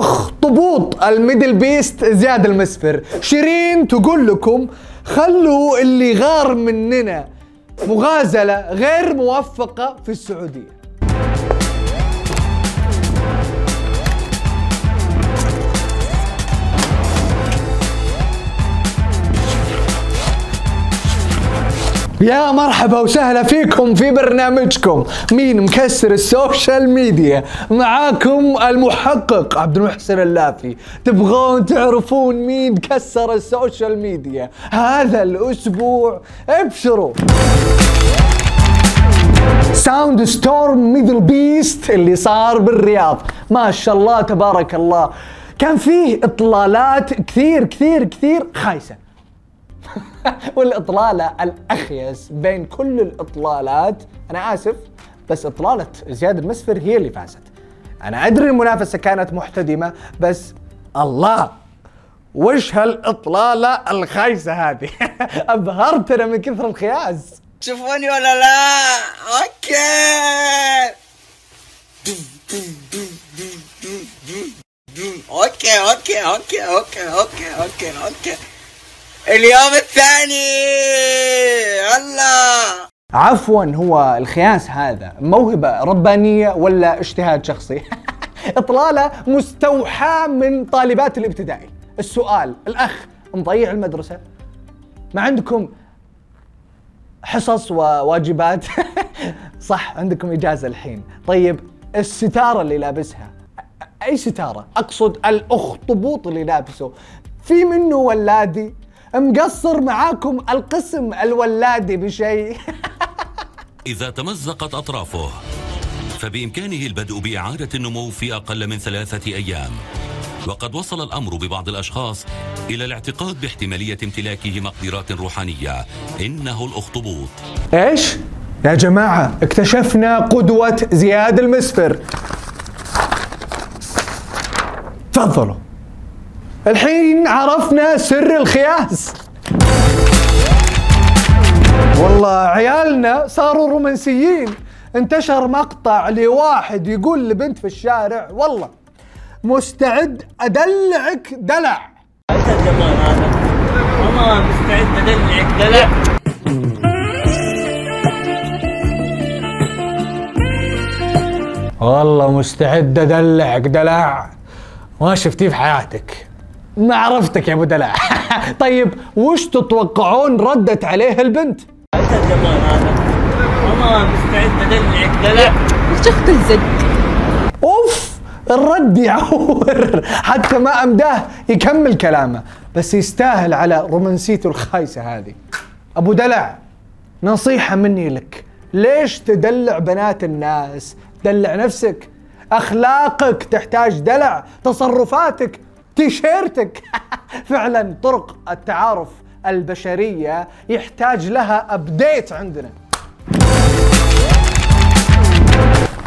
اخطبوط ال MDLBEAST زياد المسفر. شيرين تقول لكم خلوا اللي غار مننا مغازلة غير موفقة في السعودية. يا مرحبا وسهلا فيكم في برنامجكم مين مكسر ال social media. معاكم المحقق عبد المحسن اللافي. تبغون تعرفون مين كسر ال social media هذا الأسبوع؟ ابشروا. Soundstorm MDLBEAST اللي صار بالرياض. ما شاء الله تبارك الله. كان فيه إطلالات كثير كثير كثير خايسة. والاطلالة الأخيس بين كل الإطلالات. أنا آسف بس إطلالة زياد المسفر هي اللي فازت. أنا أدري المنافسة كانت محتدمة بس الله وش هالإطلالة الخايسة هذه؟ أبهرتنا من كثر الخياس. تشوفوني ولا لا؟ okay. okay okay okay okay okay okay okay. اليوم الثاني! الله! عفوا هو الخياس هذا. موهبة ربانية ولا اجتهاد شخصي؟ إطلالة مستوحاة من طالبات الابتدائي. السؤال الأخ مضيع المدرسة. ما عندكم حصص وواجبات؟ صح عندكم إجازة الحين. طيب الستارة اللي لابسها أي ستارة؟ أقصد الأخطبوط اللي لابسه. في منه ولادي مقصر معاكم القسم الولادي بشيء. إذا تمزقت أطرافه فبإمكانه البدء بإعادة النمو في أقل من ثلاثة أيام. وقد وصل الأمر ببعض الأشخاص إلى الاعتقاد باحتمالية امتلاكه مقدرات روحانية. إنه الأخطبوط. إيش؟ يا جماعة اكتشفنا قدوة زياد المسفر. تفضلوا. الحين عرفنا سر الخياس. والله عيالنا صاروا رومانسيين. انتشر مقطع لواحد يقول لبنت في الشارع والله مستعد أدلعك دلع. ماما مستعد ادلعك دلع والله مستعد أدلعك دلع. ما شفتيه في حياتك. ما عرفتك يا أبو دلع طيب وش تتوقعون ردت عليه البنت؟ هذا الزمان هذا ماما مستعد ادلعك دلع شخت الزق أوف الرد يعور. حتى ما أمداه يكمل كلامه. بس يستاهل على رومانسيته الخايسة هذه. أبو دلع نصيحة مني لك. ليش تدلع بنات الناس؟ دلع نفسك. أخلاقك تحتاج دلع. تصرفاتك تيشيرتك. فعلا طرق التعارف البشرية يحتاج لها ابديت عندنا.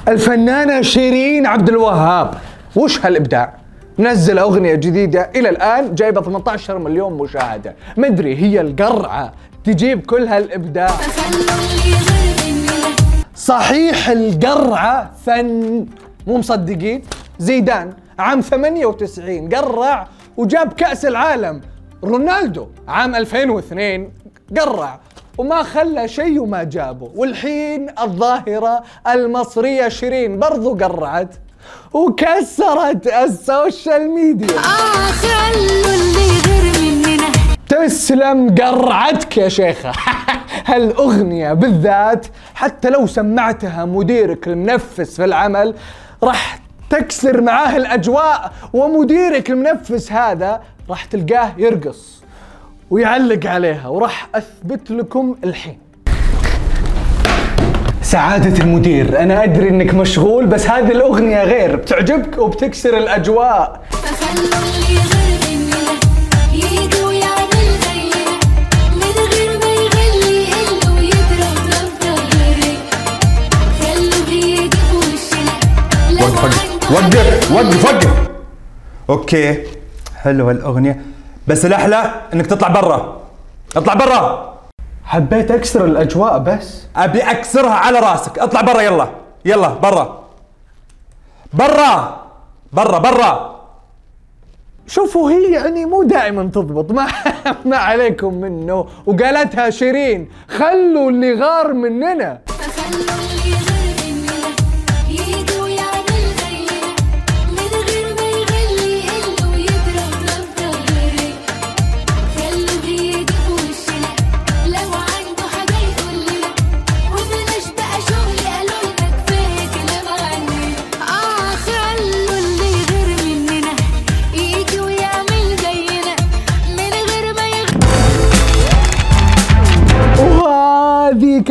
الفنانة شيرين عبد الوهاب وش هالإبداع؟ نزل أغنية جديدة إلى الآن جايبة 18 مليون مشاهدة. مدري هي القرعة تجيب كل هالإبداع؟ صحيح القرعة فن. مو مصدقين؟ زيدان. عام 98 قرع وجاب كأس العالم. رونالدو عام 2002 قرع وما خلى شيء وما جابه. والحين الظاهرة المصرية شيرين برضو قرعت وكسرت ال social media. آه خلوا اللي غار مننا تسلم قرعتك يا شيخة. هالأغنية بالذات حتى لو سمعتها مديرك المنفس في العمل راح تكسر معاه الأجواء ومديرك المنفس هذا راح تلقاه يرقص ويعلق عليها وراح أثبت لكم الحين. سعادة المدير أنا أدري أنك مشغول بس هذه الأغنية غير بتعجبك وبتكسر الأجواء. وقف وقف وقف. أوكي. حلوة الأغنية. بس الأحلى إنك تطلع برا. اطلع برا. حبيت أكسر الأجواء بس. أبي أكسرها على راسك. اطلع برا يلا. يلا برا. برا. برا برا. شوفوا هي يعني مو دائما تضبط. ما ما عليكم منه. وقالتها شيرين خلوا اللي غار مننا. خلوا اللي غار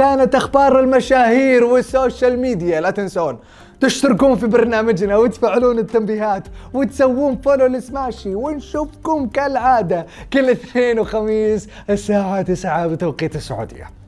كانت أخبار المشاهير وال social media. لا تنسون تشتركون في برنامجنا وتفعلون التنبيهات وتسوون follow ل Smashi ونشوفكم كالعادة كل اثنين وخميس الساعة 9 بتوقيت السعودية.